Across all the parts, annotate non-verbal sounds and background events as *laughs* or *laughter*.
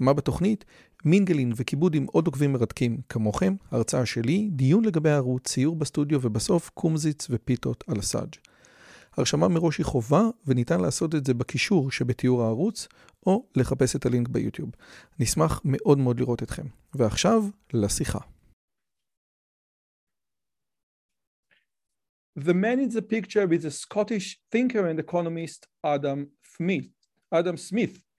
מה בתוכנית? מינגלין וכיבוד עם עוד עוקבים מרתקים כמוכם, הרצאה שלי, דיון לגבי הערוץ, ציור בסטודיו ובסוף קומזיץ ופיתות על הסאג'. הרשמה מראש היא חובה וניתן לעשות את זה בקישור שבתיאור הערוץ או לחפש את הלינק ביוטיוב. נשמח מאוד מאוד לראות אתכם. ועכשיו, לשיחה. The man in the picture is a Scottish thinker and economist, Adam Smith. Adam Smith.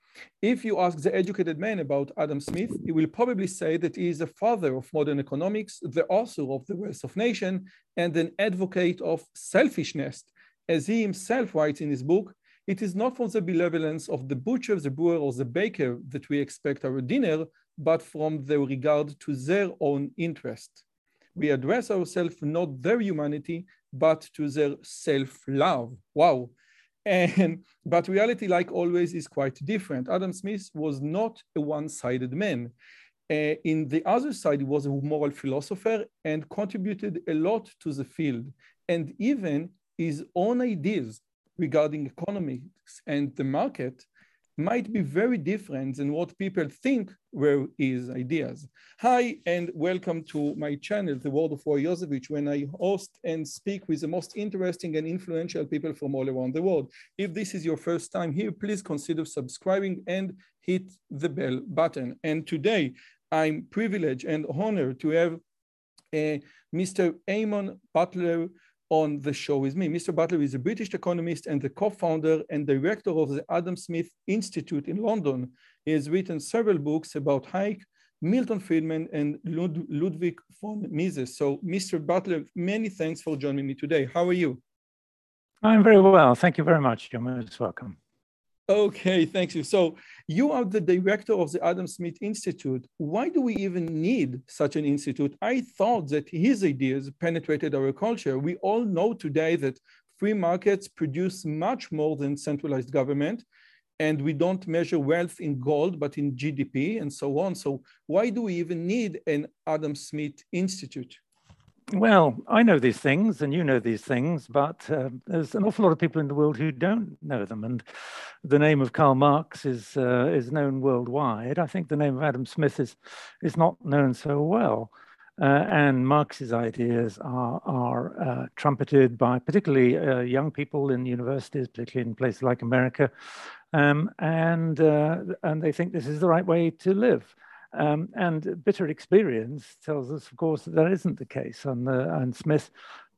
If you ask the educated man about Adam Smith, he will probably say that he is the father of modern economics, the author of The Wealth of Nation, and an advocate of selfishness. As he himself writes in his book, it is not from the benevolence of the butcher, the brewer, or the baker that we expect our dinner, but from the regard to their own interest. We address ourselves not to their humanity, but to their self-love. Wow. And but reality, like always, is quite different. Adam Smith was not a one-sided man. Uh, in the other side, he was a moral philosopher and contributed a lot to the field. And even his own ideas regarding economics and the market might be very different than what people think were his ideas. Hi, and welcome to my channel, The World of Roy Yozevitch, when I host and speak with the most interesting and influential people from all around the world. If this is your first time here, please consider subscribing and hit the bell button. And today, I'm privileged and honored to have uh, Mr. Eamonn Butler, on the show with me. Mr. Butler is a British economist and the co-founder and director of the Adam Smith Institute in London. He has written several books about Hayek, Milton Friedman, and Lud Ludwig von Mises. So, Mr. Butler, many thanks for joining me today. How are you? I'm very well. Thank you very much. You're most welcome. Okay, thank you. So you are the director of the Adam Smith Institute. Why do we even need such an institute? I thought that his ideas penetrated our culture. We all know today that free markets produce much more than centralized government, and we don't measure wealth in gold, but in GDP and so on. So why do we even need an Adam Smith Institute? Well, I know these things and you know these things, but uh, there's an awful lot of people in the world who don't know them. And the name of Karl Marx is, uh, is known worldwide. I think the name of Adam Smith is, is not known so well. Uh, and Marx's ideas are, are uh, trumpeted by particularly uh, young people in universities, particularly in places like America. Um, and, uh, and they think this is the right way to live. Um, and bitter experience tells us, of course, that that isn't the case. And, uh, and Smith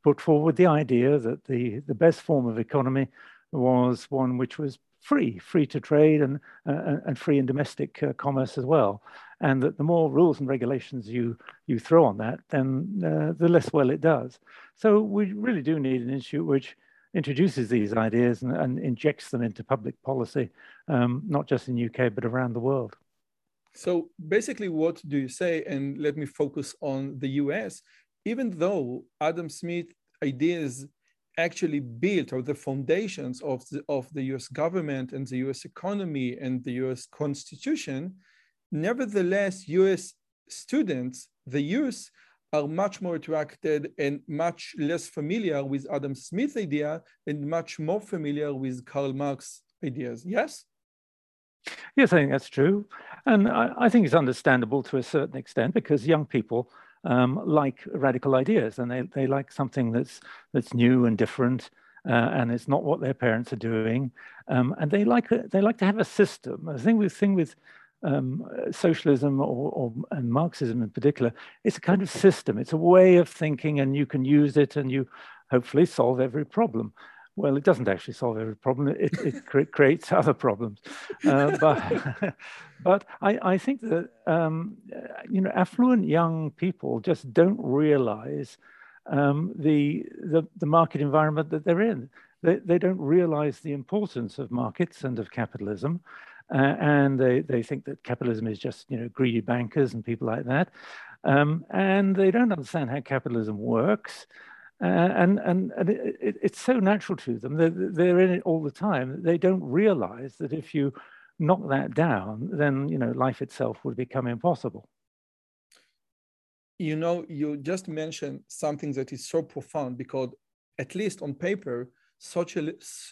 put forward the idea that the, the best form of economy was one which was free, free to trade and, uh, and free in domestic uh, commerce as well. And that the more rules and regulations you, you throw on that, then uh, the less well it does. So we really do need an institute which introduces these ideas and, and injects them into public policy, um, not just in UK, but around the world. So basically, what do you say? And let me focus on the US. Even though Adam Smith ideas actually built or the foundations of the, of the US government and the US economy and the US constitution, nevertheless, US students, the youth, are much more attracted and much less familiar with Adam Smith's idea and much more familiar with Karl Marx ideas. Yes? Yes, I think that's true. And I, I, think it's understandable to a certain extent because young people um, like radical ideas and they, they like something that's, that's new and different. Uh, and it's not what their parents are doing. Um, and they like, they like to have a system. The thing with, thing with um, socialism or, or, and Marxism in particular, it's a kind of system. It's a way of thinking and you can use it and you hopefully solve every problem. Well, it doesn't actually solve every problem. It, it cre creates *laughs* other problems. Uh, but *laughs* but I, I think that, um, you know, affluent young people just don't realize um, the, the, the market environment that they're in. They, they don't realize the importance of markets and of capitalism. Uh, and they, they think that capitalism is just, you know, greedy bankers and people like that. Um, and they don't understand how capitalism works. Uh, and and, and it, it, it's so natural to them. They're, they're in it all the time. They don't realize that if you knock that down, then you know life itself would become impossible. You know, you just mentioned something that is so profound because, at least on paper, social,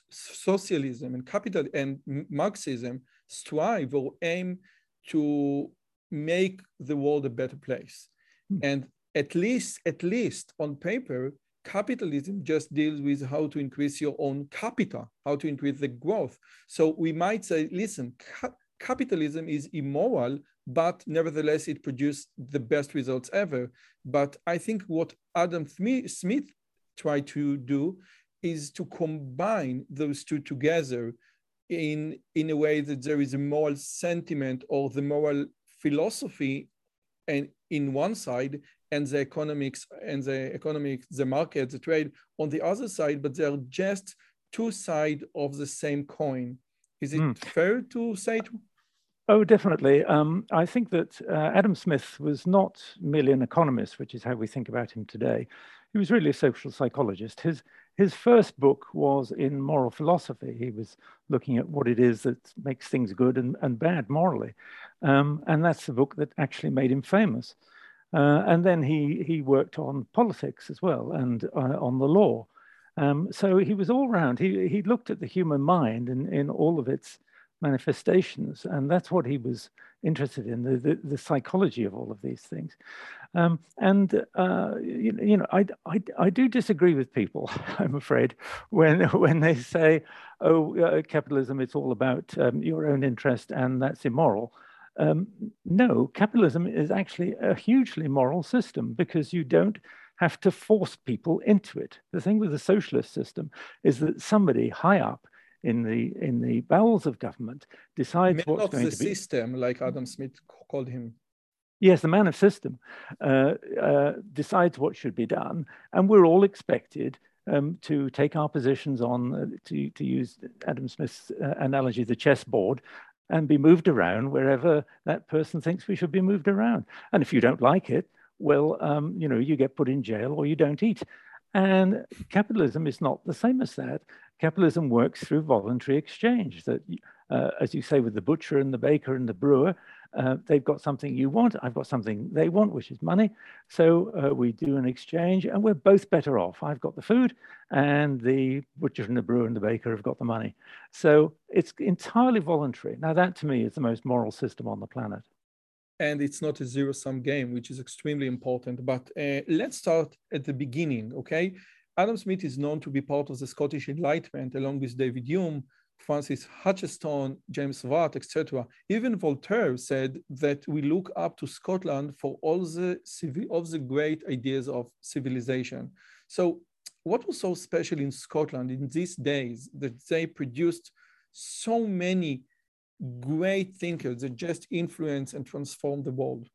socialism and capital and Marxism strive or aim to make the world a better place. Mm. And at least, at least on paper, capitalism just deals with how to increase your own capital, how to increase the growth. So we might say, listen, ca capitalism is immoral, but nevertheless it produced the best results ever. But I think what Adam Smith tried to do is to combine those two together in, in a way that there is a moral sentiment or the moral philosophy and in one side and the economics and the economic, the market, the trade on the other side, but they're just two sides of the same coin. Is it mm. fair to say it? Oh, definitely. Um, I think that uh, Adam Smith was not merely an economist, which is how we think about him today. He was really a social psychologist. His his first book was in moral philosophy. He was looking at what it is that makes things good and, and bad morally. Um, and that's the book that actually made him famous. Uh, and then he, he worked on politics as well and uh, on the law. Um, so he was all round. He, he looked at the human mind in, in all of its manifestations. And that's what he was interested in, the, the, the psychology of all of these things. Um, and, uh, you, you, know, I, I, I, do disagree with people, *laughs* I'm afraid, when, when they say, oh, uh, capitalism, it's all about um, your own interest and that's immoral. Um, no, capitalism is actually a hugely moral system because you don't have to force people into it. The thing with the socialist system is that somebody high up in the in the bowels of government decides Man what's going the to be system, like Adam Smith called him. Yes, the man of system uh, uh, decides what should be done, and we're all expected um, to take our positions on, uh, to, to use Adam Smith's uh, analogy, the chessboard, and be moved around wherever that person thinks we should be moved around. And if you don't like it, well, um, you know, you get put in jail or you don't eat. And capitalism is not the same as that. Capitalism works through voluntary exchange. That, uh, as you say, with the butcher and the baker and the brewer, uh, they've got something you want, I've got something they want, which is money. So uh, we do an exchange, and we're both better off. I've got the food, and the butcher and the brewer and the baker have got the money. So it's entirely voluntary. Now, that to me is the most moral system on the planet and it's not a zero sum game, which is extremely important. But uh, let's start at the beginning, okay? Adam Smith is known to be part of the Scottish Enlightenment, along with David Hume, Francis Hutcheson, James Watt, etc. Even Voltaire said that we look up to Scotland for all the all the great ideas of civilization. So, what was so special in Scotland in these days that they produced so many great thinkers that just influence and transform the world?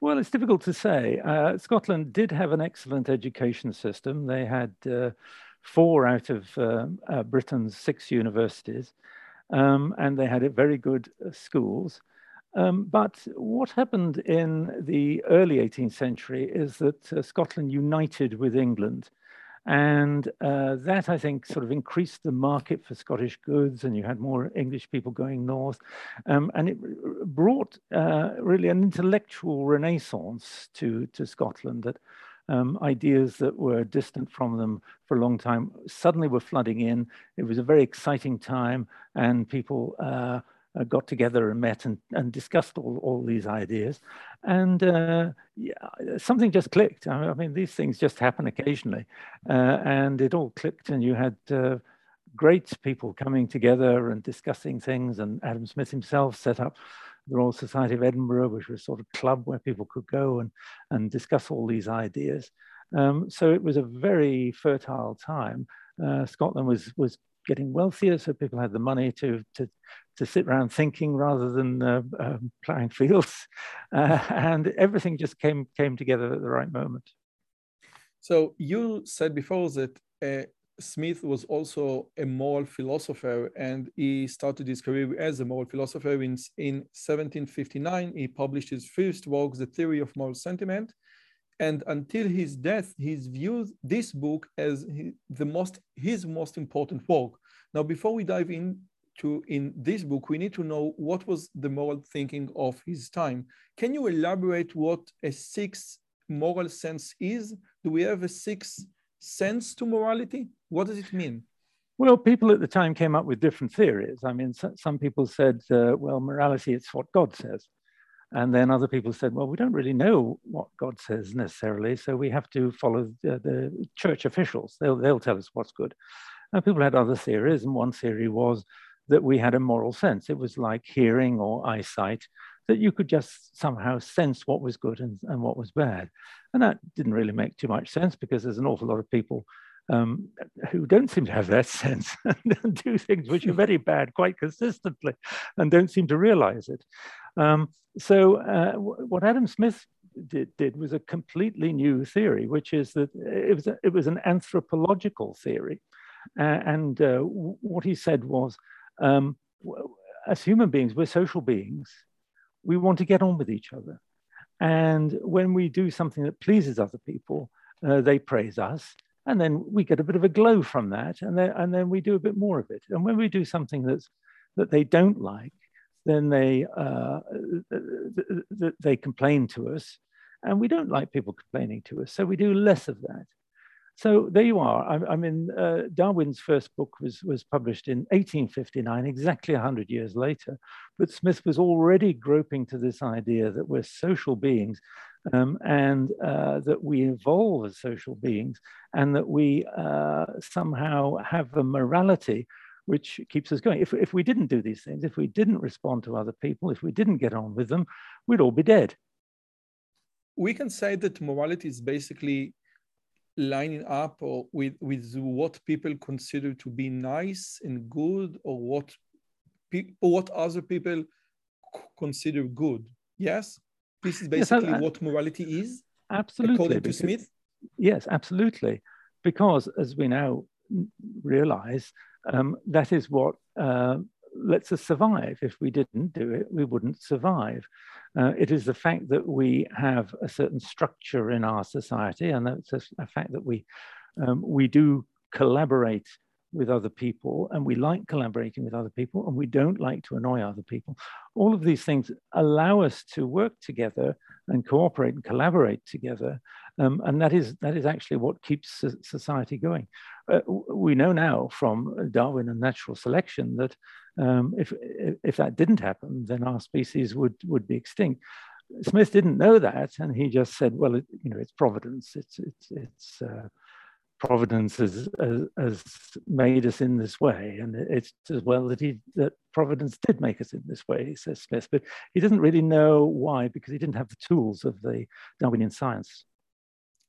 Well, it's difficult to say. Uh, Scotland did have an excellent education system. They had uh, four out of uh, uh Britain's six universities, um, and they had very good uh, schools. Um, but what happened in the early 18th century is that uh, Scotland united with England and uh, that, I think, sort of increased the market for Scottish goods, and you had more English people going north. Um, and it brought uh, really an intellectual renaissance to, to Scotland that um, ideas that were distant from them for a long time suddenly were flooding in. It was a very exciting time, and people uh, uh, got together and met and, and discussed all, all these ideas. And uh, yeah, something just clicked. I mean, these things just happen occasionally. Uh, and it all clicked, and you had uh, great people coming together and discussing things. And Adam Smith himself set up the Royal Society of Edinburgh, which was sort of club where people could go and, and discuss all these ideas. Um, so it was a very fertile time. Uh, Scotland was was getting wealthier, so people had the money to to to sit around thinking rather than uh, um, plowing *laughs* fields, uh, and everything just came came together at the right moment. So you said before that uh, Smith was also a moral philosopher, and he started his career as a moral philosopher. In, in 1759, he published his first work, The Theory of Moral Sentiment. and until his death, he's viewed this book as the most his most important work. Now, before we dive into in this book, we need to know what was the moral thinking of his time. Can you elaborate what a sixth moral sense is? Do we have a sixth sense to morality? What does it mean? Well, people at the time came up with different theories. I mean, some people said, uh, well, morality, it's what God says. And then other people said, well, we don't really know what God says necessarily, so we have to follow the, the church officials. They'll, they'll tell us what's good. And people had other theories, and one theory was that we had a moral sense. It was like hearing or eyesight, that you could just somehow sense what was good and, and what was bad. And that didn't really make too much sense because there's an awful lot of people um, who don't seem to have that *laughs* sense and do things which are very bad quite consistently and don't seem to realize it. Um, so uh, what Adam Smith did, did, was a completely new theory, which is that it was, a, it was an anthropological theory. Uh, and uh, what he said was, um, as human beings, we're social beings. We want to get on with each other. And when we do something that pleases other people, uh, they praise us and then we get a bit of a glow from that and then and then we do a bit more of it and when we do something that's that they don't like then they uh, they complain to us and we don't like people complaining to us so we do less of that so there you are. I, I mean, uh, Darwin's first book was, was published in 1859, exactly 100 years later. But Smith was already groping to this idea that we're social beings um, and uh, that we evolve as social beings and that we uh, somehow have a morality which keeps us going. If, if we didn't do these things, if we didn't respond to other people, if we didn't get on with them, we'd all be dead. We can say that morality is basically lining up or with, with what people consider to be nice and good or what, pe- or what other people consider good. Yes? This is basically yes, I, what morality is? Absolutely. According to Smith? Yes, absolutely. Because as we now realize, um, that is what uh, lets us survive. If we didn't do it, we wouldn't survive. Uh, it is the fact that we have a certain structure in our society, and that's a, a fact that we um, we do collaborate with other people, and we like collaborating with other people, and we don't like to annoy other people. All of these things allow us to work together and cooperate and collaborate together, um, and that is that is actually what keeps society going. Uh, we know now from Darwin and natural selection that um, if if that didn't happen, then our species would would be extinct. Smith didn't know that, and he just said, "Well, it, you know, it's providence. It's it's it's." Uh, providence has, has, has, made us in this way. And it's as well that he that providence did make us in this way, says Smith. But he doesn't really know why because he didn't have the tools of the Darwinian science.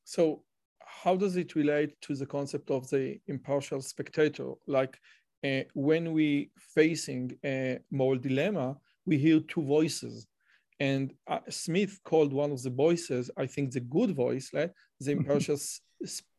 So how does it relate to the concept of the impartial spectator? Like uh, when we facing a moral dilemma, we hear two voices. And uh, Smith called one of the voices, I think the good voice, right? the impartial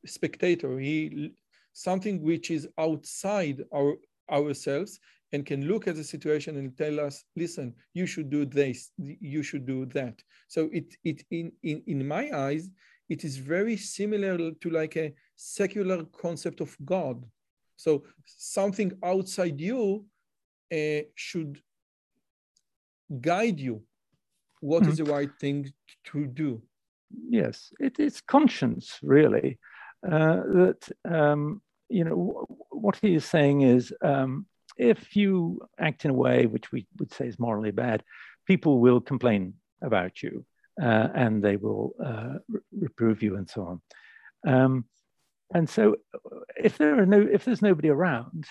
spectator. He something which is outside our ourselves and can look at the situation and tell us, listen, you should do this, you should do that. So it it in in, in my eyes, it is very similar to like a secular concept of God. So something outside you uh, should guide you. What mm-hmm. is the right thing to do? Yes, it is conscience, really. Uh, that um, you know what he is saying is um, if you act in a way which we would say is morally bad, people will complain about you uh, and they will uh, re- reprove you and so on. Um, and so, if there are no, if there's nobody around,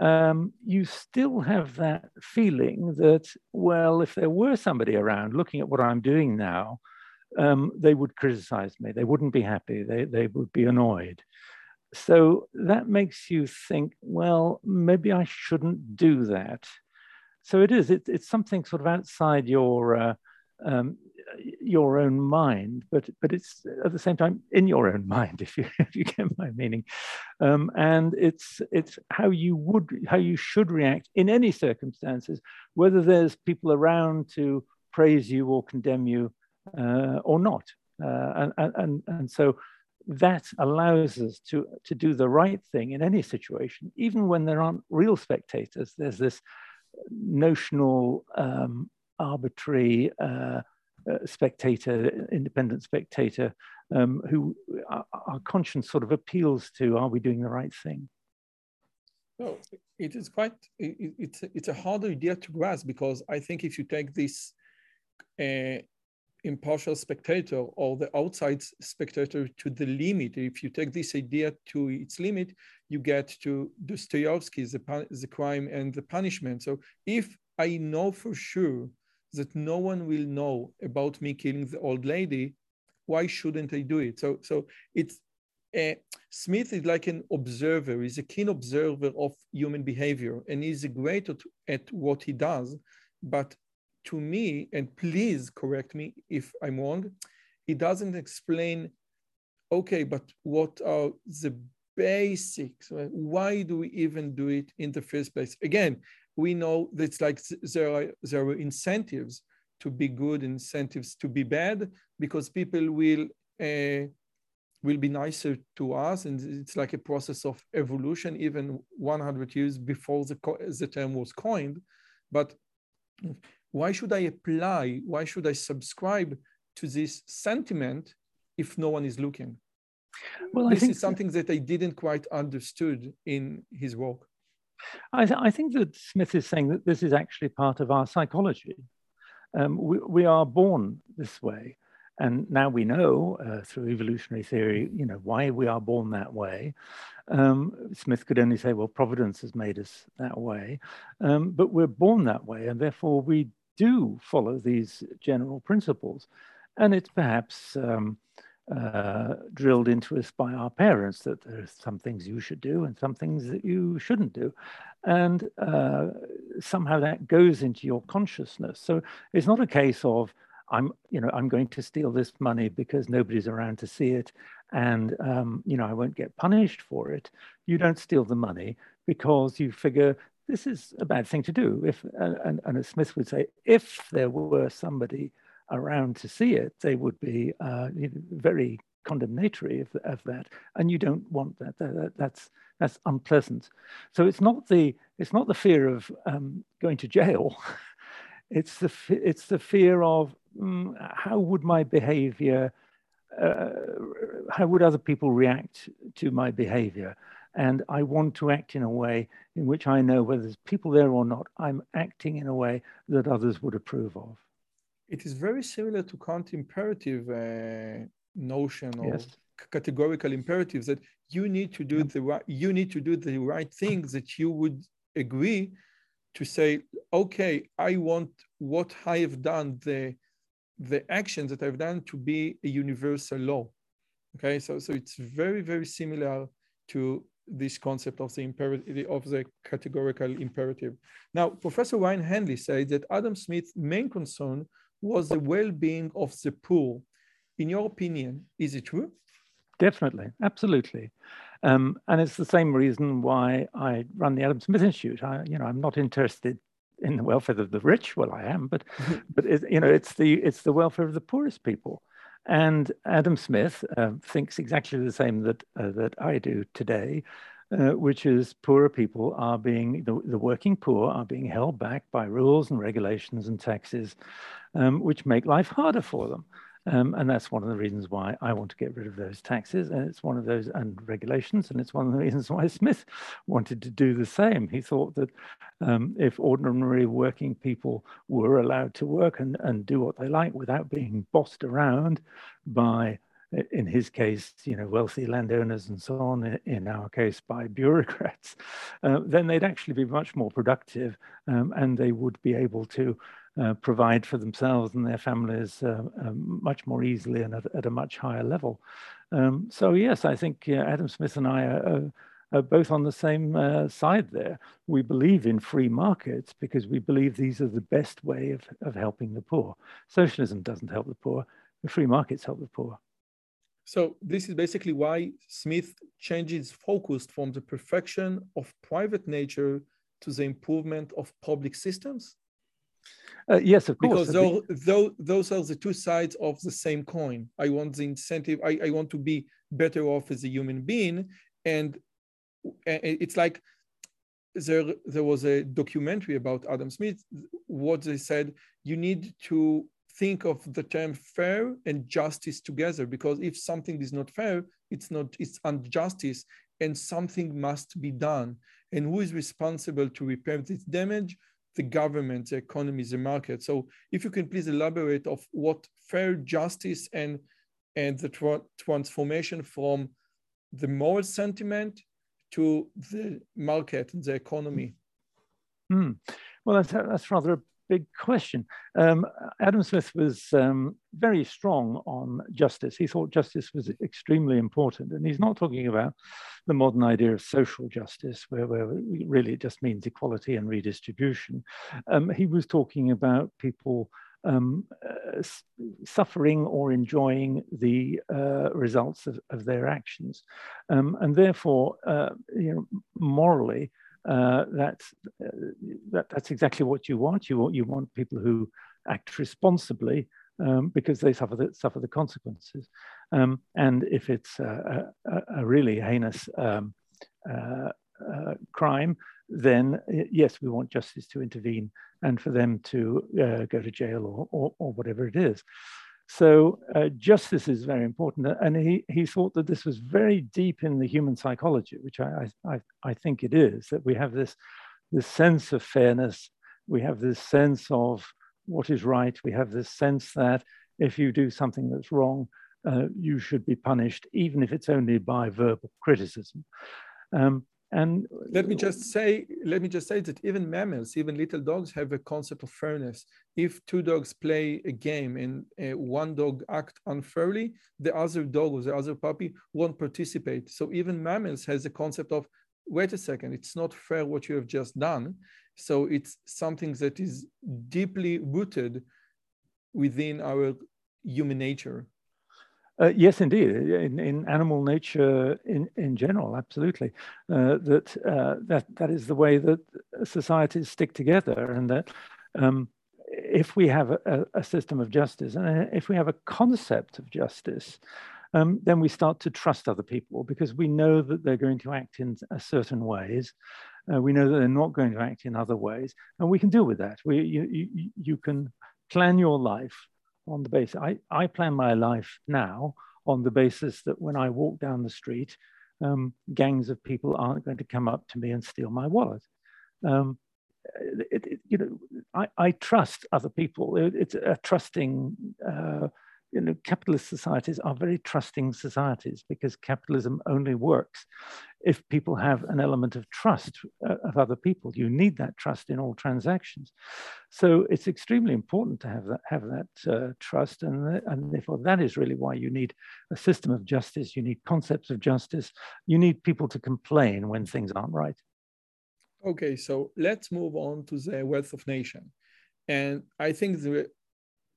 um, you still have that feeling that well, if there were somebody around looking at what I'm doing now, um, they would criticize me. They wouldn't be happy. They, they would be annoyed. So that makes you think, well, maybe I shouldn't do that. So it is, it, it's something sort of outside your, uh, um, your own mind, but, but it's at the same time in your own mind, *laughs* if you, if you get my meaning. Um, and it's, it's how you would, how you should react in any circumstances, whether there's people around to praise you or condemn you uh, or not. Uh, and, and, and so that allows us to, to do the right thing in any situation, even when there aren't real spectators. There's this notional, um, arbitrary uh, uh, spectator, independent spectator, um, who our, our, conscience sort of appeals to: Are we doing the right thing? No, it is quite. It, it's it's a hard idea to grasp because I think if you take this uh, impartial spectator or the outside spectator to the limit. If you take this idea to its limit, you get to Dostoevsky's the, the crime and the punishment. So if I know for sure that no one will know about me killing the old lady, why shouldn't I do it? So, so it's uh, Smith is like an observer. He's a keen observer of human behavior, and he's great at, at what he does. But to me, and please correct me if I'm wrong, he doesn't explain, okay, but what are the basics? Why do we even do it in the first place? Again, we know it's like there are, there are incentives to be good, incentives to be bad, because people will uh, will be nicer to us, and it's like a process of evolution, even 100 years before the, the term was coined. But why should I apply, why should I subscribe to this sentiment if no one is looking? Well, this is something that I didn't quite understood in his work. I, th I, think that Smith is saying that this is actually part of our psychology. Um, we, we, are born this way. And now we know uh, through evolutionary theory, you know, why we are born that way. Um, Smith could only say, well, providence has made us that way. Um, but we're born that way, and therefore we do follow these general principles. And it's perhaps um, uh, drilled into us by our parents that there are some things you should do and some things that you shouldn't do. And uh, somehow that goes into your consciousness. So it's not a case of, I'm, you know, I'm going to steal this money because nobody's around to see it, and um, you know, I won't get punished for it. You don't steal the money because you figure this is a bad thing to do. If and, and as Smith would say, if there were somebody around to see it, they would be uh, very condemnatory of, of, that, and you don't want that. that, that that's that's unpleasant. So it's not the it's not the fear of um, going to jail. *laughs* it's the it's the fear of mm, how would my behavior, uh, how would other people react to my behavior, and I want to act in a way in which I know whether there's people there or not, I'm acting in a way that others would approve of. It is very similar to Kant imperative uh, notion or yes. categorical imperatives that you need to do yeah. the right you need to do the right things that you would agree to say, okay, I want what I have done, the the actions that I've done to be a universal law. Okay, so so it's very, very similar to this concept of the imperative of the categorical imperative. Now, Professor Ryan Hanley said that Adam Smith's main concern was the well-being of the poor. In your opinion, is it true? Definitely, absolutely. Um, and it's the same reason why I run the Adam Smith Institute. I, you know, I'm not interested in the welfare of the rich. Well, I am, but *laughs* but it, you know, it's the it's the welfare of the poorest people. And Adam Smith uh, thinks exactly the same that, uh, that I do today, uh, which is poorer people are being, the, the, working poor are being held back by rules and regulations and taxes, um, which make life harder for them. Um, and that's one of the reasons why I want to get rid of those taxes. And it's one of those and regulations. And it's one of the *laughs* reasons why Smith wanted to do the same. He thought that um, if ordinary working people were allowed to work and, and do what they like without being bossed around by in his case, you know, wealthy landowners and so on, in our case, by bureaucrats, *laughs* uh, then they'd actually be much more productive um, and they would be able to uh, provide for themselves and their families uh, um, much more easily and at, at a much higher level. Um, so yes, I think Adam Smith and I are, are both on the same uh, side there. We believe in free markets because we believe these are the best way of, of helping the poor. Socialism doesn't help the poor, the free markets help the poor. So this is basically why Smith changes focus from the perfection of private nature to the improvement of public systems? Uh, yes, of course. Because those, those, those are the two sides of the same coin. I want the incentive, I, I want to be better off as a human being. And it's like there, there was a documentary about Adam Smith. What they said, you need to think of the term fair and justice together because if something is not fair, it's not it's injustice and something must be done. And who is responsible to repair this damage? The government, the economy, the market. So if you can please elaborate of what fair justice and and the tra transformation from the moral sentiment to the market and the economy. Hmm. Well, that's, that's rather big question. Um, Adam Smith was um, very strong on justice. He thought justice was extremely important. And he's not talking about the modern idea of social justice, where, where really it just means equality and redistribution. Um, he was talking about people um, uh, suffering or enjoying the uh, results of, of, their actions. Um, and therefore, uh, you know, morally, uh, that's, uh, that, that's exactly what you want. You want, you want people who act responsibly um, because they suffer the, suffer the consequences. Um, and if it's a, a, a really heinous um, uh, uh, crime, then yes, we want justice to intervene and for them to uh, go to jail or, or, or, whatever it is. So uh, justice is very important. And he, he thought that this was very deep in the human psychology, which I, I, I think it is, that we have this, this sense of fairness. We have this sense of what is right. We have this sense that if you do something that's wrong, uh, you should be punished, even if it's only by verbal criticism. Um, and let me just say, let me just say that even mammals, even little dogs, have a concept of fairness. If two dogs play a game and uh, one dog act unfairly, the other dog or the other puppy won't participate. So even mammals has a concept of, wait a second, it's not fair what you have just done. So it's something that is deeply rooted within our human nature. Uh, yes, indeed. In, in, animal nature, in, in general, absolutely. Uh, that uh, that that is the way that societies stick together, and that um, if we have a, a, system of justice, and if we have a concept of justice, um, then we start to trust other people because we know that they're going to act in certain ways. Uh, we know that they're not going to act in other ways, and we can deal with that. We you, you, you can plan your life on the basis, I, I plan my life now on the basis that when I walk down the street, um, gangs of people aren't going to come up to me and steal my wallet. Um, it, it, you know, I, I, trust other people. It, it's a trusting uh, you know, capitalist societies are very trusting societies because capitalism only works if people have an element of trust uh, of other people. You need that trust in all transactions. So it's extremely important to have that, have that uh, trust. And, and therefore, that is really why you need a system of justice. You need concepts of justice. You need people to complain when things aren't right. Okay, so let's move on to the wealth of nation. And I think the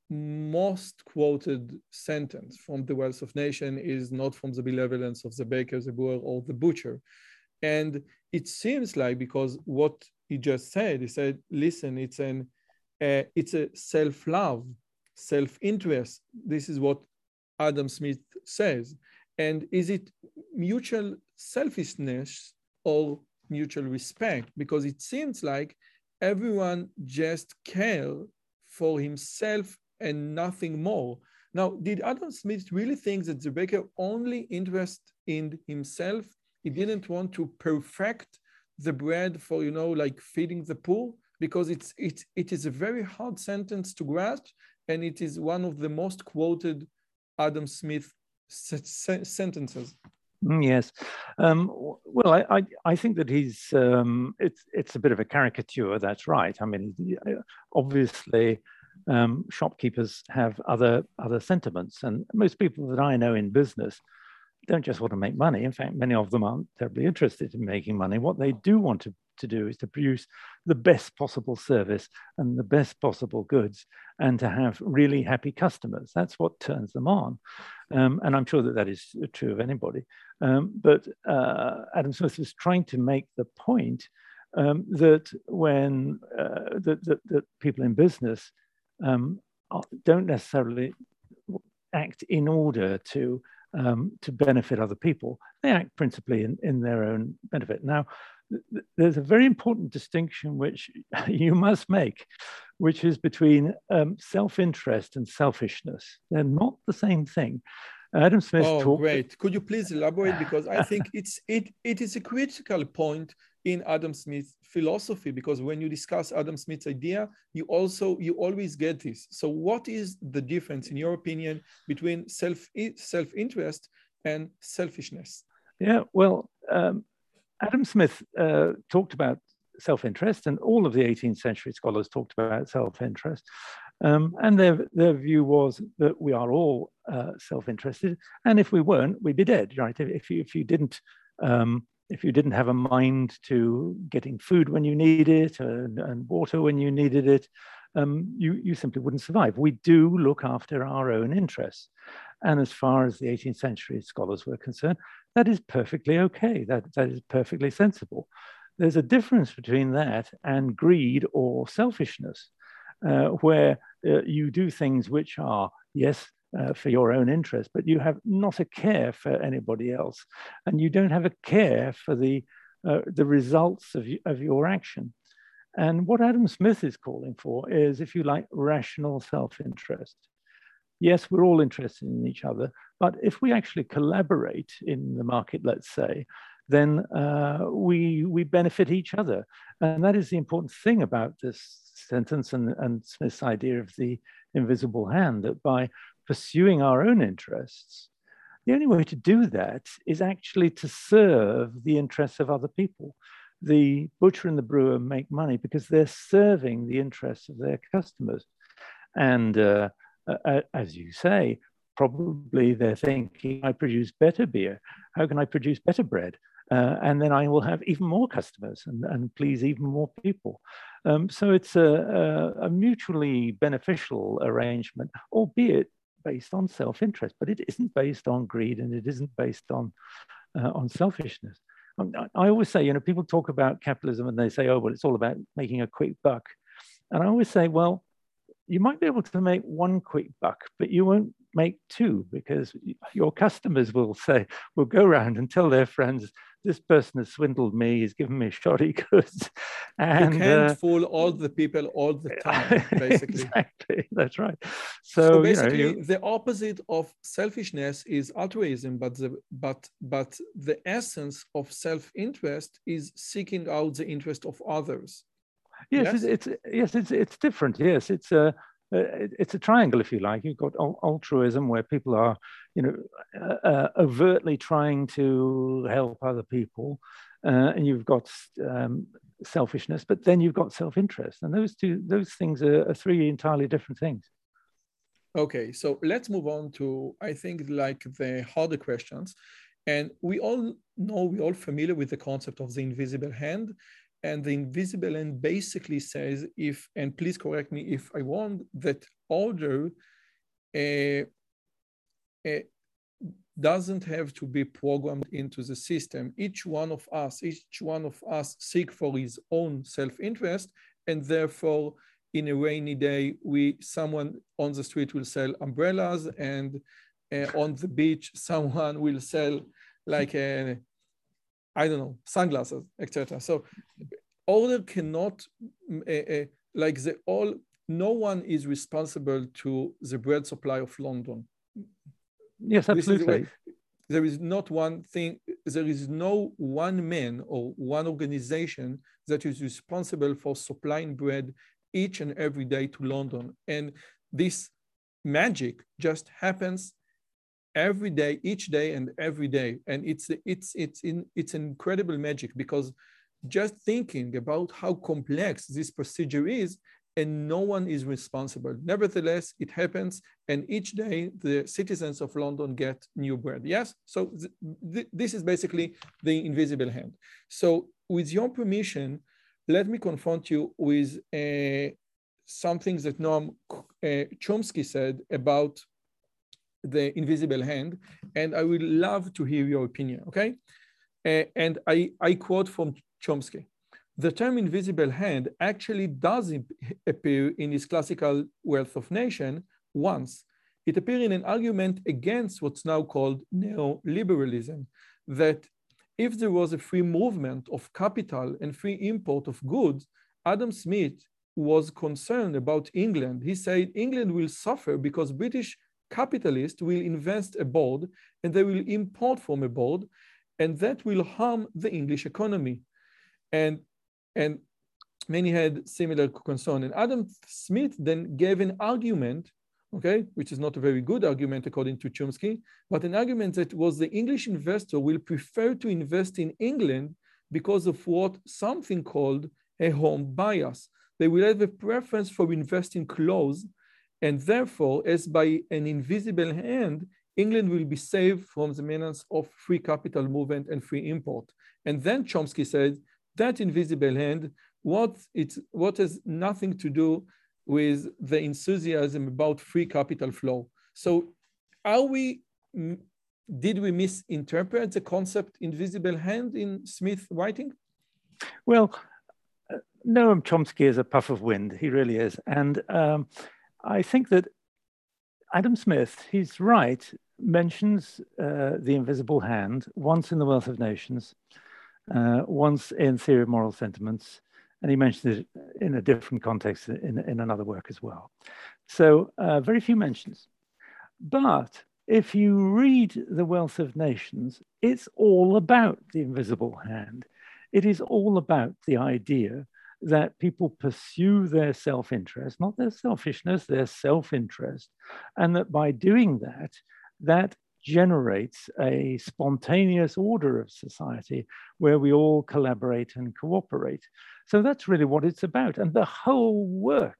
most quoted sentence from the Wealth of Nation is not from the benevolence of the baker, the brewer, or the butcher. And it seems like because what he just said, he said, listen, it's an uh, it's a self-love, self-interest. This is what Adam Smith says. And is it mutual selfishness or mutual respect? Because it seems like everyone just care for himself and nothing more. Now, did Adam Smith really think that the baker only interest in himself? He didn't want to perfect the bread for, you know, like feeding the poor? Because it's, it's, it is a very hard sentence to grasp, and it is one of the most quoted Adam Smith sentences. Mm, yes, um, well, I, I, I think that he's um, it's it's a bit of a caricature. That's right. I mean, obviously, um, shopkeepers have other other sentiments, and most people that I know in business don't just want to make money. In fact, many of them aren't terribly interested in making money. What they do want to, to do is to produce the best possible service and the best possible goods and to have really happy customers. That's what turns them on. Um, and I'm sure that that is true of anybody. Um, but uh, Adam Smith was trying to make the point um, that when uh, that, that, that, people in business um, don't necessarily act in order to um, to benefit other people. They act principally in, in their own benefit. Now, th there's a very important distinction which *laughs* you must make, which is between um, self-interest and selfishness. They're not the same thing. Adam Smith oh, talked. great! Could you please elaborate because I think *laughs* it's it it is a critical point in Adam Smith's philosophy because when you discuss Adam Smith's idea, you also you always get this. So, what is the difference, in your opinion, between self self interest and selfishness? Yeah, well, um, Adam Smith uh, talked about self-interest, and all of the 18th century scholars talked about self-interest. Um, and their, their view was that we are all uh, self-interested, and if we weren't, we'd be dead, right? If you, if you didn't um, if you didn't have a mind to getting food when you need it and, and water when you needed it, um, you, you simply wouldn't survive. We do look after our own interests. And as far as the 18th century scholars were concerned, that is perfectly okay. That, that is perfectly sensible. There's a difference between that and greed or selfishness, uh, where uh, you do things which are, yes, uh, for your own interest, but you have not a care for anybody else, and you don't have a care for the uh, the results of, of your action. And what Adam Smith is calling for is, if you like, rational self-interest yes, we're all interested in each other, but if we actually collaborate in the market, let's say, then uh, we, we benefit each other. And that is the important thing about this sentence and, and Smith's idea of the invisible hand, that by pursuing our own interests, the only way to do that is actually to serve the interests of other people. The butcher and the brewer make money because they're serving the interests of their customers. And uh, uh, as you say, probably they're thinking, I produce better beer. How can I produce better bread? Uh, and then I will have even more customers and, and please even more people. Um, so it's a, a, a, mutually beneficial arrangement, albeit based on self-interest, but it isn't based on greed and it isn't based on, uh, on selfishness. Um, I, I always say, you know, people talk about capitalism and they say, oh, well, it's all about making a quick buck. And I always say, well, you might be able to make one quick buck, but you won't make two because your customers will say, will go around and tell their friends, this person has swindled me, he's given me shoddy *laughs* goods. And, you can't uh, fool all the people all the *laughs* time, basically. exactly, *laughs* that's right. So, so basically, you know, you, the opposite of selfishness is altruism, but the but but the essence of self-interest is seeking out the interest of others. Yes, yes, it's, it's yes, it's it's different. Yes, it's a it's a triangle, if you like. You've got altruism, where people are, you know, uh, uh, overtly trying to help other people, uh, and you've got um, selfishness, but then you've got self-interest, and those two, those things are, are three entirely different things. Okay, so let's move on to I think like the harder questions, and we all know we're all familiar with the concept of the invisible hand, and the invisible hand basically says if, and please correct me if I want, that order uh, uh, doesn't have to be programmed into the system. Each one of us, each one of us seek for his own self-interest, and therefore, in a rainy day, we someone on the street will sell umbrellas, and uh, on the beach, *laughs* someone will sell like a I don't know, sunglasses, etc. So order cannot, uh, uh, like the all, no one is responsible to the bread supply of London. Yes, absolutely. Is there is not one thing, there is no one man or one organization that is responsible for supplying bread each and every day to London. And this magic just happens every day, each day and every day. And it's it's it's in it's incredible magic because just thinking about how complex this procedure is and no one is responsible. Nevertheless, it happens, and each day the citizens of London get new bread. Yes, so th th this is basically the invisible hand. So, with your permission, let me confront you with uh, something that Noam uh, Chomsky said about the invisible hand, and I would love to hear your opinion, okay? And I, I quote from Chomsky the term invisible hand actually does appear in his classical Wealth of Nation once. It appeared in an argument against what's now called neoliberalism, that if there was a free movement of capital and free import of goods, Adam Smith was concerned about England. He said England will suffer because British capitalists will invest abroad and they will import from abroad, and that will harm the English economy. And, and many had similar concern. And Adam Smith then gave an argument, okay, which is not a very good argument according to Chomsky, but an argument that was the English investor will prefer to invest in England because of what something called a home bias. They will have a preference for investing close, and therefore, as by an invisible hand, England will be saved from the menace of free capital movement and free import. And then Chomsky said that invisible hand, what, it's, what has nothing to do with the enthusiasm about free capital flow. So are we, did we misinterpret the concept invisible hand in Smith writing? Well, Noam Chomsky is a puff of wind. He really is. And um, I think that Adam Smith, he's right, mentions uh, the invisible hand once in The Wealth of Nations, uh, once in Theory of Moral Sentiments, and he mentions it in a different context in, in another work as well. So uh, very few mentions. But if you read The Wealth of Nations, it's all about the invisible hand. It is all about the idea that people pursue their self interest, not their selfishness, their self interest, and that by doing that, that generates a spontaneous order of society where we all collaborate and cooperate. So that's really what it's about. And the whole work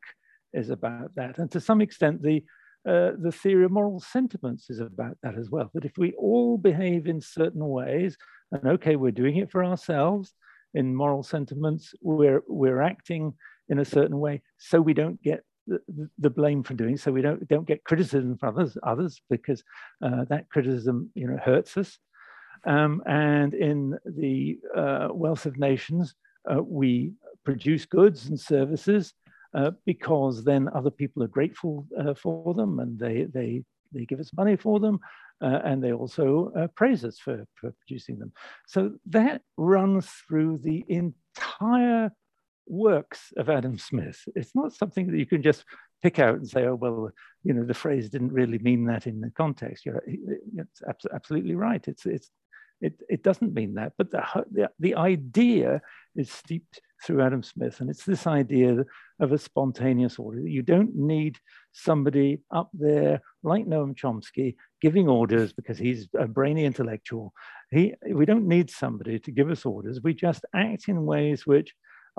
is about that. And to some extent, the uh, the theory of moral sentiments is about that as well. That if we all behave in certain ways, and okay, we're doing it for ourselves, in moral sentiments, we're, we're acting in a certain way so we don't get the, the blame for doing so we don't don't get criticism from others others because uh, that criticism you know hurts us. Um, and in the uh, wealth of nations uh, we produce goods and services uh, because then other people are grateful uh, for them and they they they give us money for them uh, and they also uh, praise us for, for producing them. So that runs through the entire works of Adam Smith. It's not something that you can just pick out and say, oh, well, you know, the phrase didn't really mean that in the context. You're, it's absolutely right. It's, it's, it, it doesn't mean that, but the, the, the idea is steeped through Adam Smith. And it's this idea of a spontaneous order. You don't need somebody up there like Noam Chomsky giving orders because he's a brainy intellectual. He, we don't need somebody to give us orders. We just act in ways which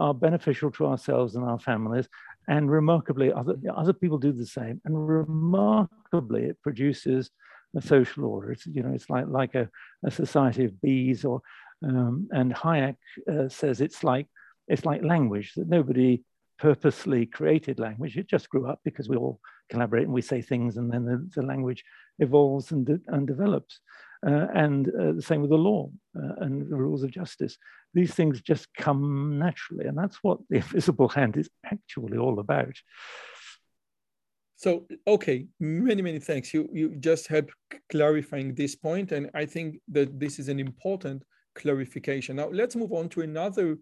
are beneficial to ourselves and our families. And remarkably, other, other people do the same. And remarkably, it produces a social order. It's, you know, it's like, like a, a society of bees or, um, and Hayek uh, says it's like it's like language that nobody purposely created language. It just grew up because we all collaborate and we say things, and then the, the language evolves and, de and develops. Uh, and uh, the same with the law uh, and the rules of justice. These things just come naturally, and that's what the *laughs* invisible hand is actually all about. So, okay, many, many thanks. You, you just helped clarifying this point, and I think that this is an important clarification. Now, let's move on to another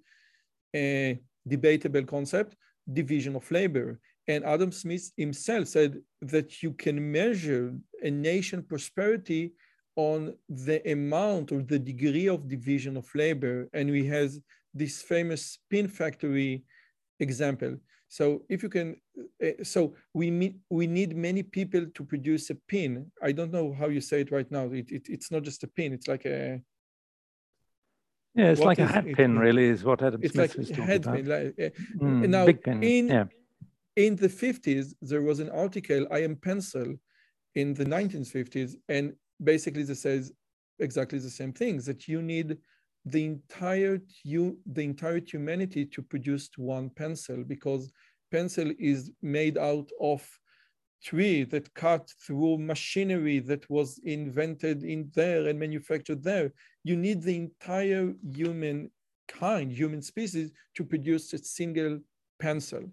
a debatable concept, division of labor. And Adam Smith himself said that you can measure a nation prosperity on the amount or the degree of division of labor. And we has this famous pin factory example. So if you can, uh, so we need, we need many people to produce a pin. I don't know how you say it right now. It, it, it's not just a pin, it's like a, yeah, it's what like a hat it, pin, really, is what Adam Smith like was talking about. Pin, like, mm, now, big pin. In, yeah. in the 50s, there was an article, I am pencil, in the 1950s, and basically this says exactly the same thing, that you need the entire you the entire humanity to produce one pencil because pencil is made out of tree that cut through machinery that was invented in there and manufactured there. You need the entire human kind, human species, to produce a single pencil.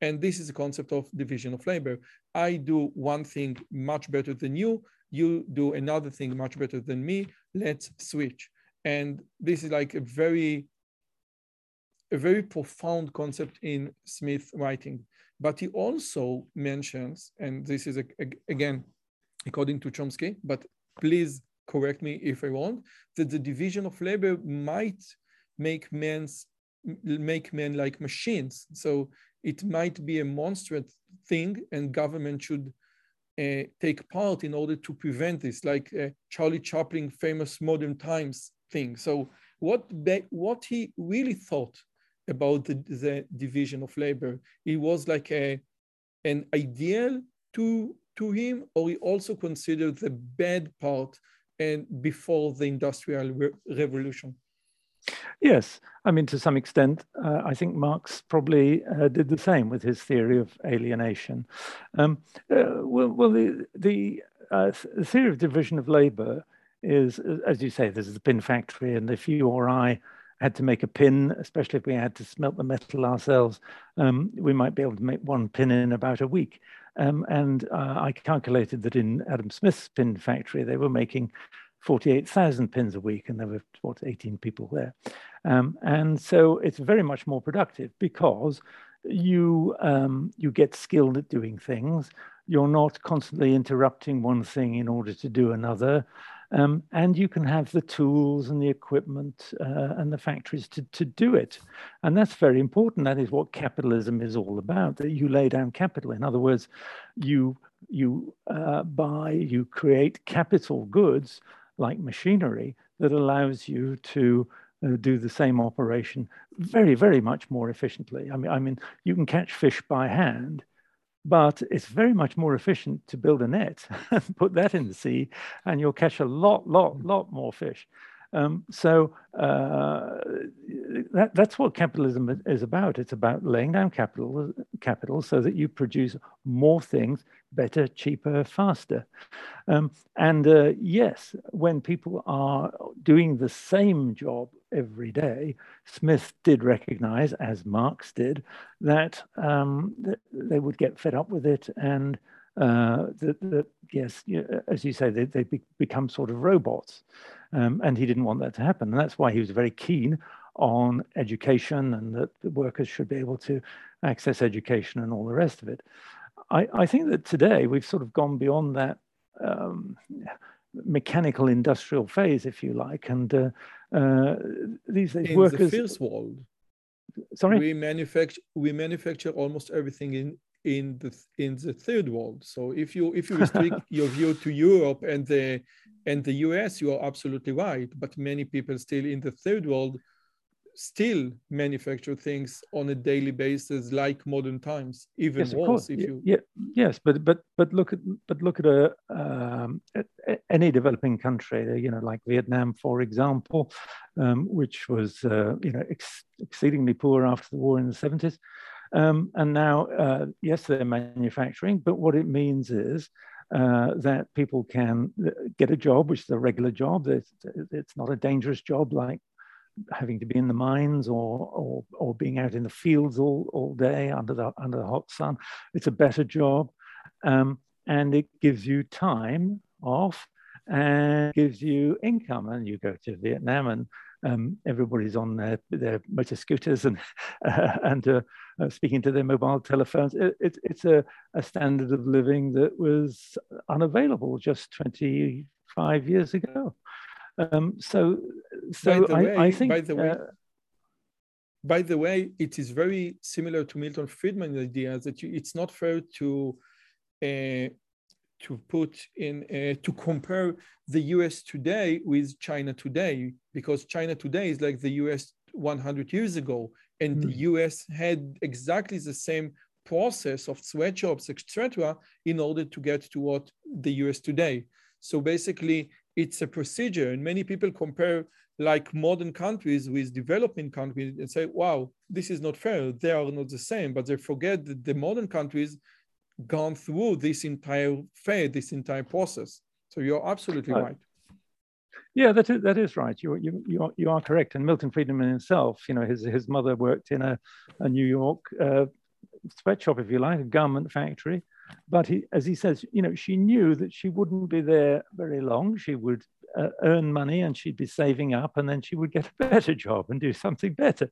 And this is the concept of division of labor. I do one thing much better than you, you do another thing much better than me, let's switch. And this is like a very, a very profound concept in Smith writing. But he also mentions, and this is a, a, again, according to Chomsky, but please correct me if I want, that the division of labor might make men's make men like machines. So it might be a monstrous thing, and government should uh, take part in order to prevent this, like uh, Charlie Chaplin famous Modern Times thing. So what what he really thought about the, the division of labor, it was like a an ideal to to him, or he also considered the bad part and before the industrial re revolution. Yes, I mean, to some extent, uh, I think Marx probably uh, did the same with his theory of alienation. Um, uh, well, well, the, the, uh, theory of division of labor is, as you say, there's the pin factory, and if you or I had to make a pin, especially if we had to smelt the metal ourselves, um, we might be able to make one pin in about a week. Um, and uh, I calculated that in Adam Smith's pin factory, they were making 48,000 pins a week, and there were what 18 people there. Um, and so it's very much more productive because you um, you get skilled at doing things. You're not constantly interrupting one thing in order to do another. Um, and you can have the tools and the equipment uh, and the factories to, to do it. And that's very important. That is what capitalism is all about, that you lay down capital. In other words, you, you uh, buy, you create capital goods like machinery that allows you to uh, do the same operation very, very much more efficiently. I mean, I mean, you can catch fish by hand, but it's very much more efficient to build a net and *laughs* put that in the sea, and you'll catch a lot, lot, lot more fish. Um, so uh, that, that's what capitalism is about. It's about laying down capital, capital so that you produce more things better, cheaper, faster. Um, and uh, yes, when people are doing the same job every day, Smith did recognize, as Marx did, that, um, that they would get fed up with it and uh, that, that, yes, as you say, they, they be, become sort of robots. Um, and he didn't want that to happen. And that's why he was very keen on education and that the workers should be able to access education and all the rest of it. I, I think that today we've sort of gone beyond that um, mechanical industrial phase, if you like, and uh, uh, these days in workers. the first world, sorry, we manufacture we manufacture almost everything in in the in the third world. So if you if you *laughs* restrict your view to Europe and the and the US, you are absolutely right. But many people still in the third world still manufacture things on a daily basis like modern times even yes, worse if you yeah, yes but but but look at but look at a um, at any developing country you know like vietnam for example um, which was uh, you know ex exceedingly poor after the war in the 70s um, and now uh, yes they're manufacturing but what it means is uh, that people can uh, get a job, which is a regular job. It's, it's not a dangerous job like having to be in the mines or, or, or being out in the fields all, all day under the, under the hot sun. It's a better job. Um, and it gives you time off and gives you income. And you go to Vietnam and um, everybody's on their, their motor scooters and, uh, *laughs* and uh, uh, speaking to their mobile telephones. It, it, it's a, a standard of living that was unavailable just 25 years ago. Um, so, so I, way, I, think. By the way, uh, by the way, it is very similar to Milton Friedman's idea that you, it's not fair to uh, to put in uh, to compare the U.S. today with China today because China today is like the U.S. 100 years ago, and mm. the hmm. U.S. had exactly the same process of sweatshops, etc., in order to get to what the U.S. today. So basically, it's a procedure, and many people compare like modern countries with developing countries and say, wow, this is not fair. They are not the same, but they forget that the modern countries gone through this entire phase, this entire process. So you're absolutely right. Yeah, that is, that is right. You, you, you, are, you are correct. And Milton Friedman himself, you know, his, his mother worked in a, a New York uh, sweatshop, if you like, a garment factory. But he, as he says, you know, she knew that she wouldn't be there very long. She would uh, earn money and she'd be saving up and then she would get a *laughs* better job and do something better.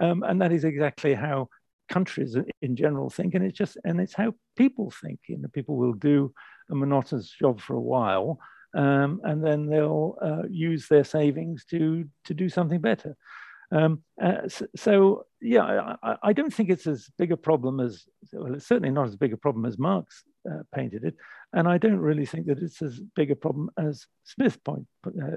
Um, and that is exactly how countries in general think. And it's just, and it's how people think. You know, people will do a monotonous job for a while um, and then they'll uh, use their savings to, to do something better. Um, uh, so, so, yeah, I, I, don't think it's as big a problem as, well, it's certainly not as big a problem as Marx uh, painted it. And I don't really think that it's as big a problem as Smith point, uh,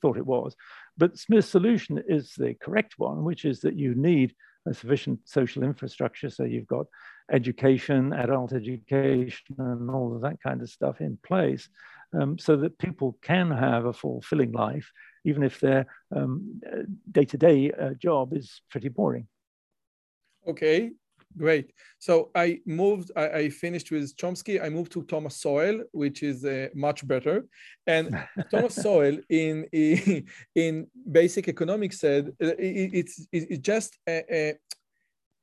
thought it was. But Smith's solution is the correct one, which is that you need a sufficient social infrastructure. So you've got education, adult education, and all of that kind of stuff in place um, so that people can have a fulfilling life, even if their day to day job is pretty boring. Okay, great. So I moved, I, I, finished with Chomsky. I moved to Thomas Sowell, which is uh, much better. And *laughs* Thomas Sowell in, in, basic economics said uh, it, it's, it's just a, a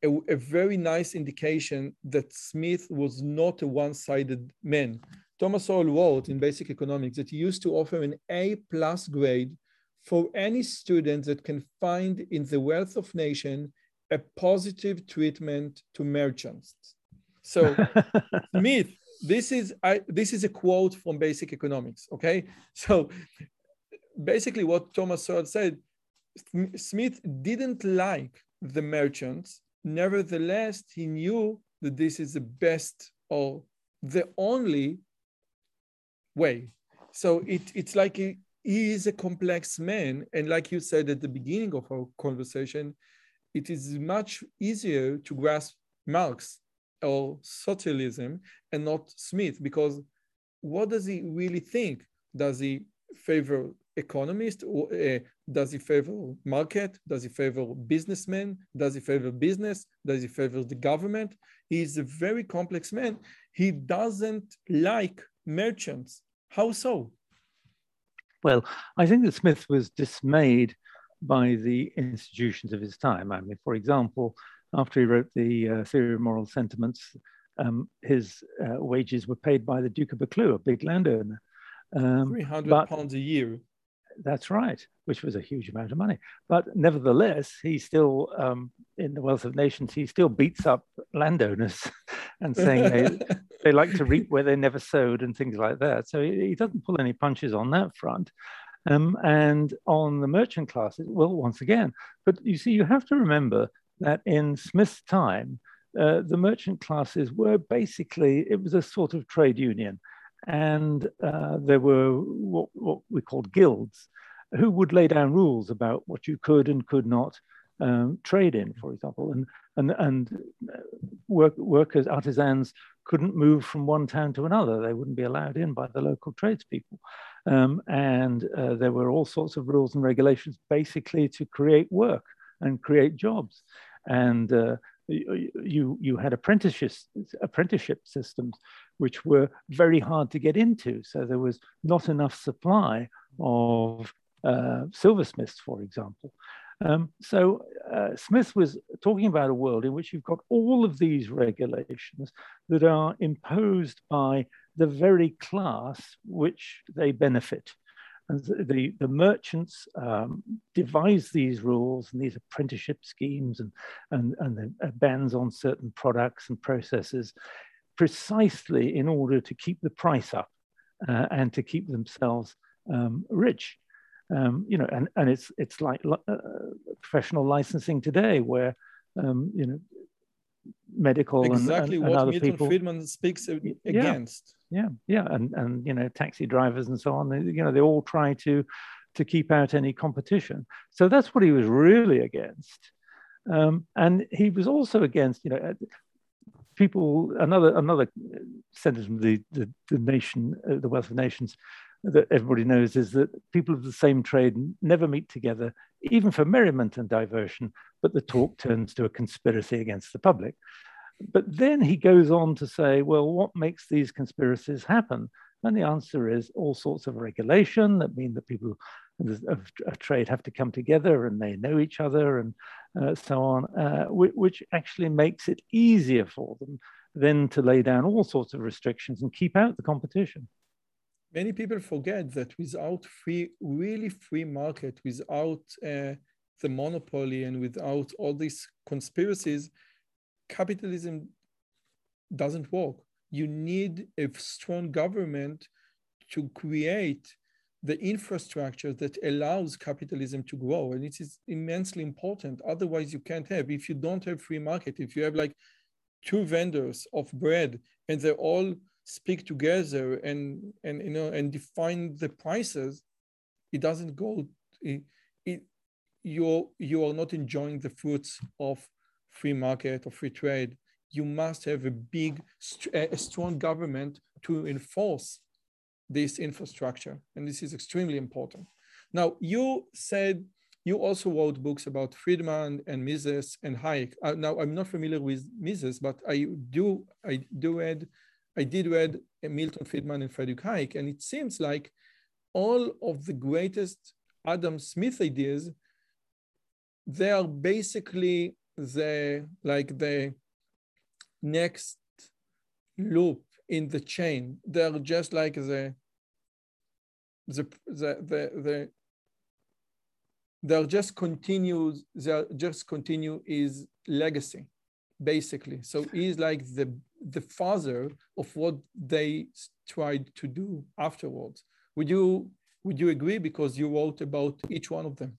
a, a, very nice indication that Smith was not a one-sided man. Thomas Sowell wrote in Basic Economics that he used to offer an A plus grade for any student that can find in the wealth of nation a positive treatment to merchants. So *laughs* Smith, this is I, this is a quote from Basic Economics. Okay, so basically what Thomas Sowell said, Smith didn't like the merchants. Nevertheless, he knew that this is the best or the only way. So it, it's like he, he is a complex man. And like you said at the beginning of our conversation, it is much easier to grasp Marx or socialism and not Smith because what does he really think? Does he favor economist or uh, does he favor market? Does he favor businessmen? Does he favor business? Does he favor the government? He is a very complex man. He doesn't like merchants. How so? Well, I think that Smith was dismayed by the institutions of his time. I mean, for example, after he wrote the uh, Theory of Moral Sentiments, um, his uh, wages were paid by the Duke of Buccleuch, a big landowner. Um, 300 pounds a year. That's right, which was a huge amount of money. But nevertheless, he still, um, in the Wealth of Nations, he still beats up landowners *laughs* and saying they, *laughs* they like to reap where they never sowed and things like that. So he, he doesn't pull any punches on that front. Um, and on the merchant classes, well, once again, but you see, you have to remember that in Smith's time, uh, the merchant classes were basically, it was a sort of trade union and uh, there were what, what, we called guilds who would lay down rules about what you could and could not um, trade in, for example, and and and uh, work, workers, artisans couldn't move from one town to another; they wouldn't be allowed in by the local tradespeople, um, and uh, there were all sorts of rules and regulations, basically to create work and create jobs, and uh, you you had apprenticeship apprenticeship systems which were very hard to get into. So there was not enough supply of uh, silversmiths, for example. Um, so uh, Smith was talking about a world in which you've got all of these regulations that are imposed by the very class which they benefit. And the, the merchants um, devise these rules and these apprenticeship schemes and, and, and the bans on certain products and processes precisely in order to keep the price up uh, and to keep themselves um, rich. Um, you know, and, and it's it's like uh, professional licensing today, where um, you know medical exactly and, and, what Milton people. Friedman speaks against. Yeah, yeah, and and you know taxi drivers and so on. They, you know, they all try to to keep out any competition. So that's what he was really against. Um, and he was also against, you know, people, another another sentence from the, the, the nation, uh, the wealth of nations that everybody knows is that people of the same trade never meet together, even for merriment and diversion, but the talk turns to a conspiracy against the public. But then he goes on to say, well, what makes these conspiracies happen? And the answer is all sorts of regulation that mean that people of, trade have to come together and they know each other and uh, so on, uh, which actually makes it easier for them then to lay down all sorts of restrictions and keep out the competition. Many people forget that without free, really free market, without uh, the monopoly and without all these conspiracies, capitalism doesn't work. You need a strong government to create the infrastructure that allows capitalism to grow. And it is immensely important. Otherwise, you can't have, if you don't have free market, if you have like two vendors of bread and they're all speak together and, and you know, and define the prices, it doesn't go, it, it, you're, you are not enjoying the fruits of free market or free trade. You must have a big, a strong government to enforce this infrastructure. And this is extremely important. Now, you said you also wrote books about Friedman and Mises and Hayek. Uh, now, I'm not familiar with Mises, but I do, I do read, I did read Milton Friedman and Frederick Hayek, and it seems like all of the greatest Adam Smith ideas, they are basically the like the next loop in the chain. They're just like the the the the, the they're just continue they'll just continue his legacy basically so he's like the the father of what they tried to do afterwards. Would you would you agree because you wrote about each one of them?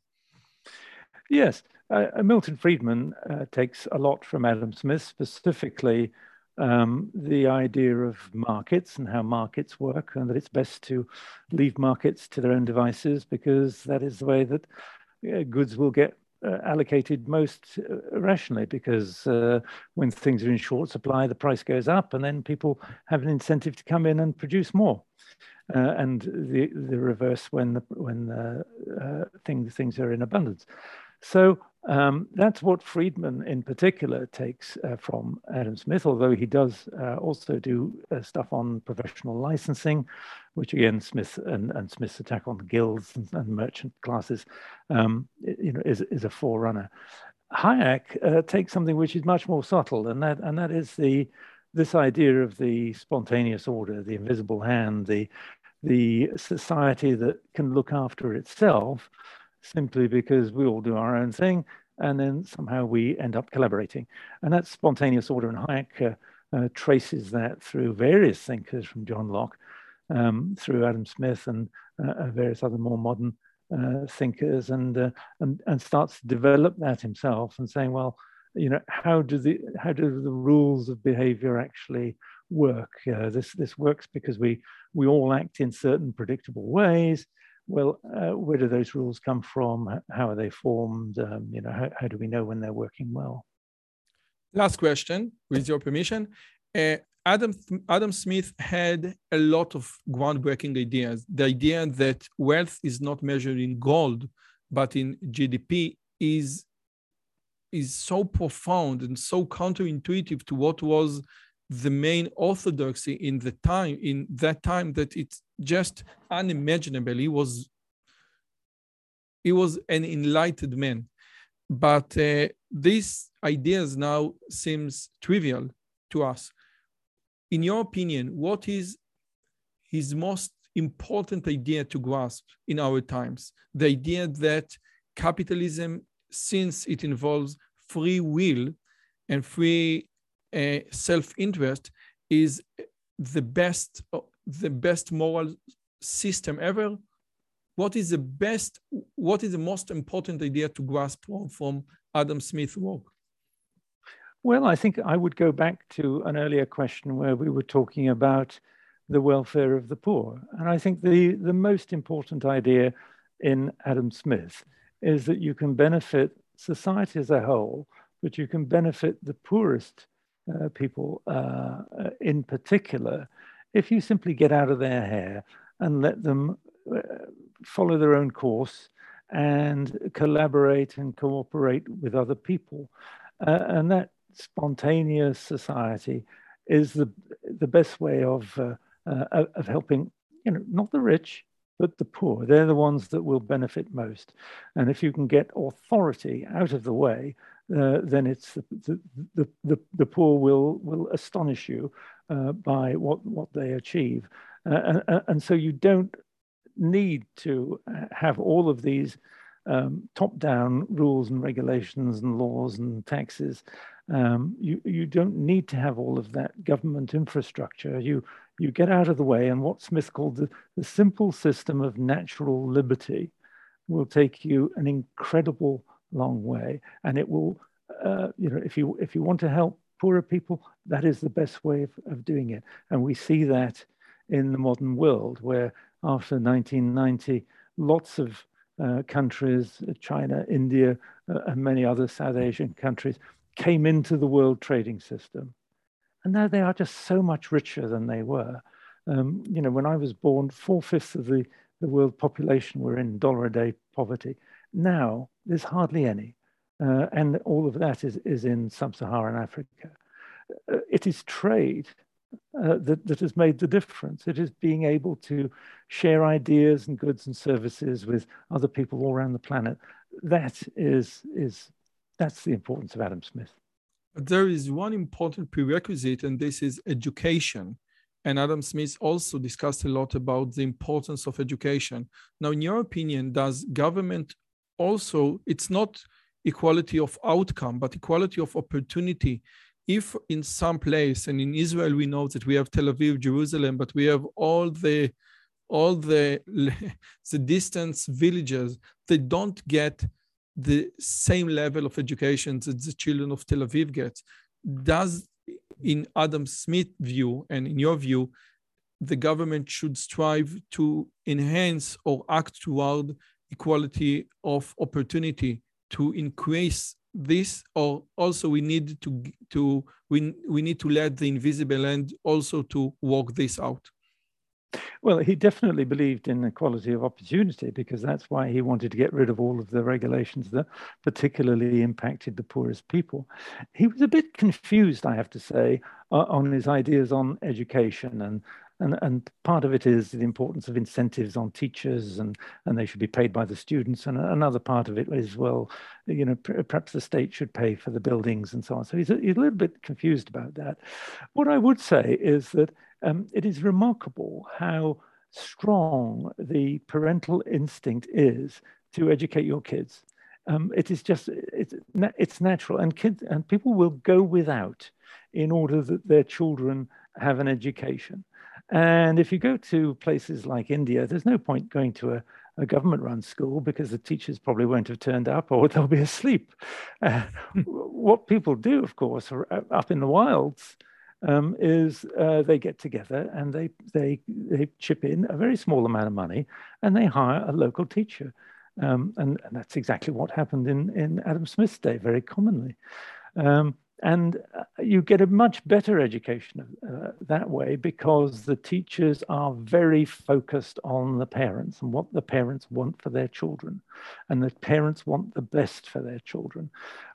Yes. Uh, milton friedman uh, takes a lot from adam smith specifically um, the idea of markets and how markets work, and that it's best to leave markets to their own devices because that is the way that uh, goods will get uh, allocated most uh, rationally because uh, when things are in short supply, the price goes up, and then people have an incentive to come in and produce more. Uh, and the the reverse when the, when uh, things things are in abundance. So um, that's what Friedman in particular takes uh, from Adam Smith, although he does uh, also do uh, stuff on professional licensing, which again, Smith and, and Smith's attack on the guilds and, and merchant classes um, you know, is, is a forerunner. Hayek uh, takes something which is much more subtle, and that, and that is the, this idea of the spontaneous order, the invisible hand, the, the society that can look after itself, simply because we all do our own thing and then somehow we end up collaborating. And that spontaneous order and Hayek uh, uh, traces that through various thinkers from John Locke, um, through Adam Smith and uh, various other more modern uh, thinkers and, uh, and, and starts to develop that himself and saying, well, you know, how do the, how do the rules of behavior actually work? this, this works because we, we all act in certain predictable ways well, uh, where do those rules come from? How are they formed? Um, you know, how, how, do we know when they're working well? Last question, with your permission. Uh, Adam, Adam Smith had a lot of groundbreaking ideas. The idea that wealth is not measured in gold, but in GDP is, is so profound and so counterintuitive to what was the main orthodoxy in the time in that time that it's just unimaginable he was he was an enlightened man but uh, these ideas now seems trivial to us in your opinion what is his most important idea to grasp in our times? The idea that capitalism since it involves free will and free uh, self-interest is the best the best moral system ever? What is the best what is the most important idea to grasp from adam smith's work well i think i would go back to an earlier question where we were talking about the welfare of the poor and i think the the most important idea in adam smith is that you can benefit society as a whole but you can benefit the poorest uh, people uh, in particular, if you simply get out of their hair and let them uh, follow their own course and collaborate and cooperate with other people. Uh, and that spontaneous society is the, the best way of uh, uh, of helping, you know, not the rich, but the poor. They're the ones that will benefit most. And if you can get authority out of the way, uh, then it's the, the, the, the, poor will, will astonish you uh, by what, what they achieve. Uh, and, and, so you don't need to have all of these um, top-down rules and regulations and laws and taxes. Um, you, you don't need to have all of that government infrastructure. You, you get out of the way and what Smith called the, the simple system of natural liberty will take you an incredible long way. And it will, uh, you know, if you, if you want to help poorer people, that is the best way of, of doing it. And we see that in the modern world where after 1990, lots of uh, countries, China, India, uh, and many other South Asian countries, came into the world trading system. And now they are just so much richer than they were. Um, you know, when I was born, four fifths of the, the world population were in dollar a day poverty. Now there's hardly any. Uh, and all of that is, is in sub Saharan Africa. Uh, it is trade uh, that, that has made the difference. It is being able to share ideas and goods and services with other people all around the planet. That is, is that's the importance of Adam Smith. There is one important prerequisite, and this is education. And Adam Smith also discussed a lot about the importance of education. Now, in your opinion, does government also, it's not equality of outcome, but equality of opportunity if in some place and in israel we know that we have tel aviv jerusalem but we have all the all the *laughs* the distance villages they don't get the same level of education that the children of tel aviv get does in adam smith view and in your view the government should strive to enhance or act toward equality of opportunity to increase this or also we need to to we, we need to let the invisible end also to work this out. Well he definitely believed in equality of opportunity because that's why he wanted to get rid of all of the regulations that particularly impacted the poorest people. He was a bit confused i have to say uh, on his ideas on education and and, and part of it is the importance of incentives on teachers and, and they should be paid by the students. And another part of it is, well, you know, perhaps the state should pay for the buildings and so on. So he's a, he's a little bit confused about that. What I would say is that um, it is remarkable how strong the parental instinct is to educate your kids. Um, it is just it's it's natural, and kids and people will go without in order that their children have an education. And if you go to places like India, there's no point going to a, a government run school because the teachers probably won't have turned up or *laughs* they'll be asleep. Uh, what people do, of course, uh, up in the wilds, um, is uh, they get together and they, they, they chip in a very small amount of money and they hire a local teacher. Um, and, and, that's exactly what happened in, in Adam Smith's day very commonly. Um, and uh, you get a much better education uh, that way because the teachers are very focused on the parents and what the parents want for their children. And the parents want the best for their children.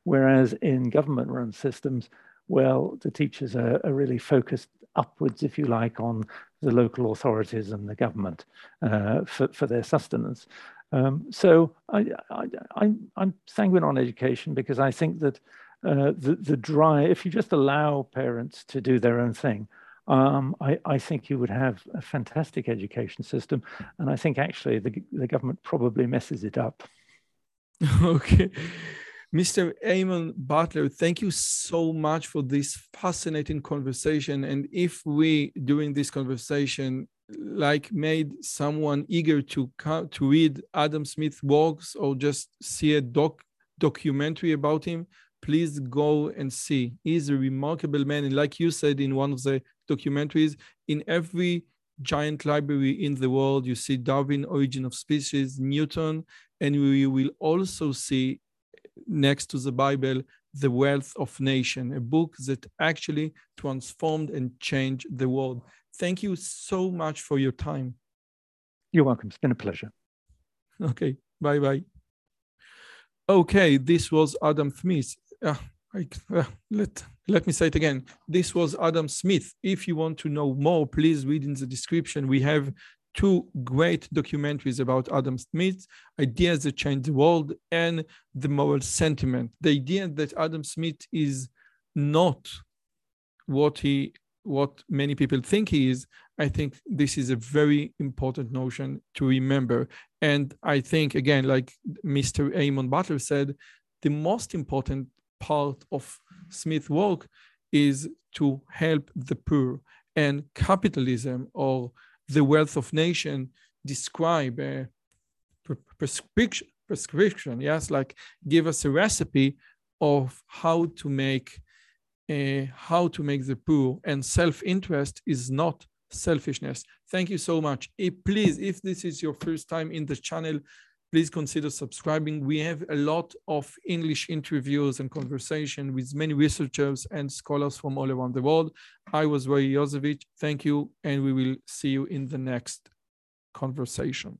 Whereas in government run systems, well, the teachers are, are, really focused upwards, if you like, on the local authorities and the government uh, for, for their sustenance. Um, so I, I, I, I'm sanguine on education because I think that uh, the, the dry, if you just allow parents to do their own thing, um, I, I, think you would have a fantastic education system. And I think actually the, the government probably messes it up. *laughs* okay. Mr. Eamonn Butler, thank you so much for this fascinating conversation. And if we, during this conversation, like made someone eager to come, to read Adam Smith works or just see a doc documentary about him, please go and see. He's a remarkable man. And like you said in one of the documentaries, in every giant library in the world, you see Darwin, Origin of Species, Newton, and we will also see next to the Bible, The Wealth of Nation, a book that actually transformed and changed the world. Thank you so much for your time. You're welcome. It's been a pleasure. Okay. Bye bye. Okay, this was Adam Smith uh, I, uh, let let me say it again. This was Adam Smith. If you want to know more, please read in the description. We have two great documentaries about Adam Smith, Ideas That Change the World and The Moral Sentiment. The idea that Adam Smith is not what he what many people think he is, I think this is a very important notion to remember. And I think, again, like Mr. Eamonn Butler said, the most important part of Smith's work is to help the poor. And capitalism or the wealth of nation describe a prescription, prescription, yes, like give us a recipe of how to make uh, how to make the poor and self-interest is not selfishness. Thank you so much. Please, if this is your first time in the channel, please consider subscribing. We have a lot of English interviews and conversation with many researchers and scholars from all around the world. I was Roy Yozevitch. Thank you, and we will see you in the next conversation.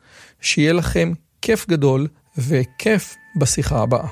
שיהיה לכם כיף גדול וכיף בשיחה הבאה.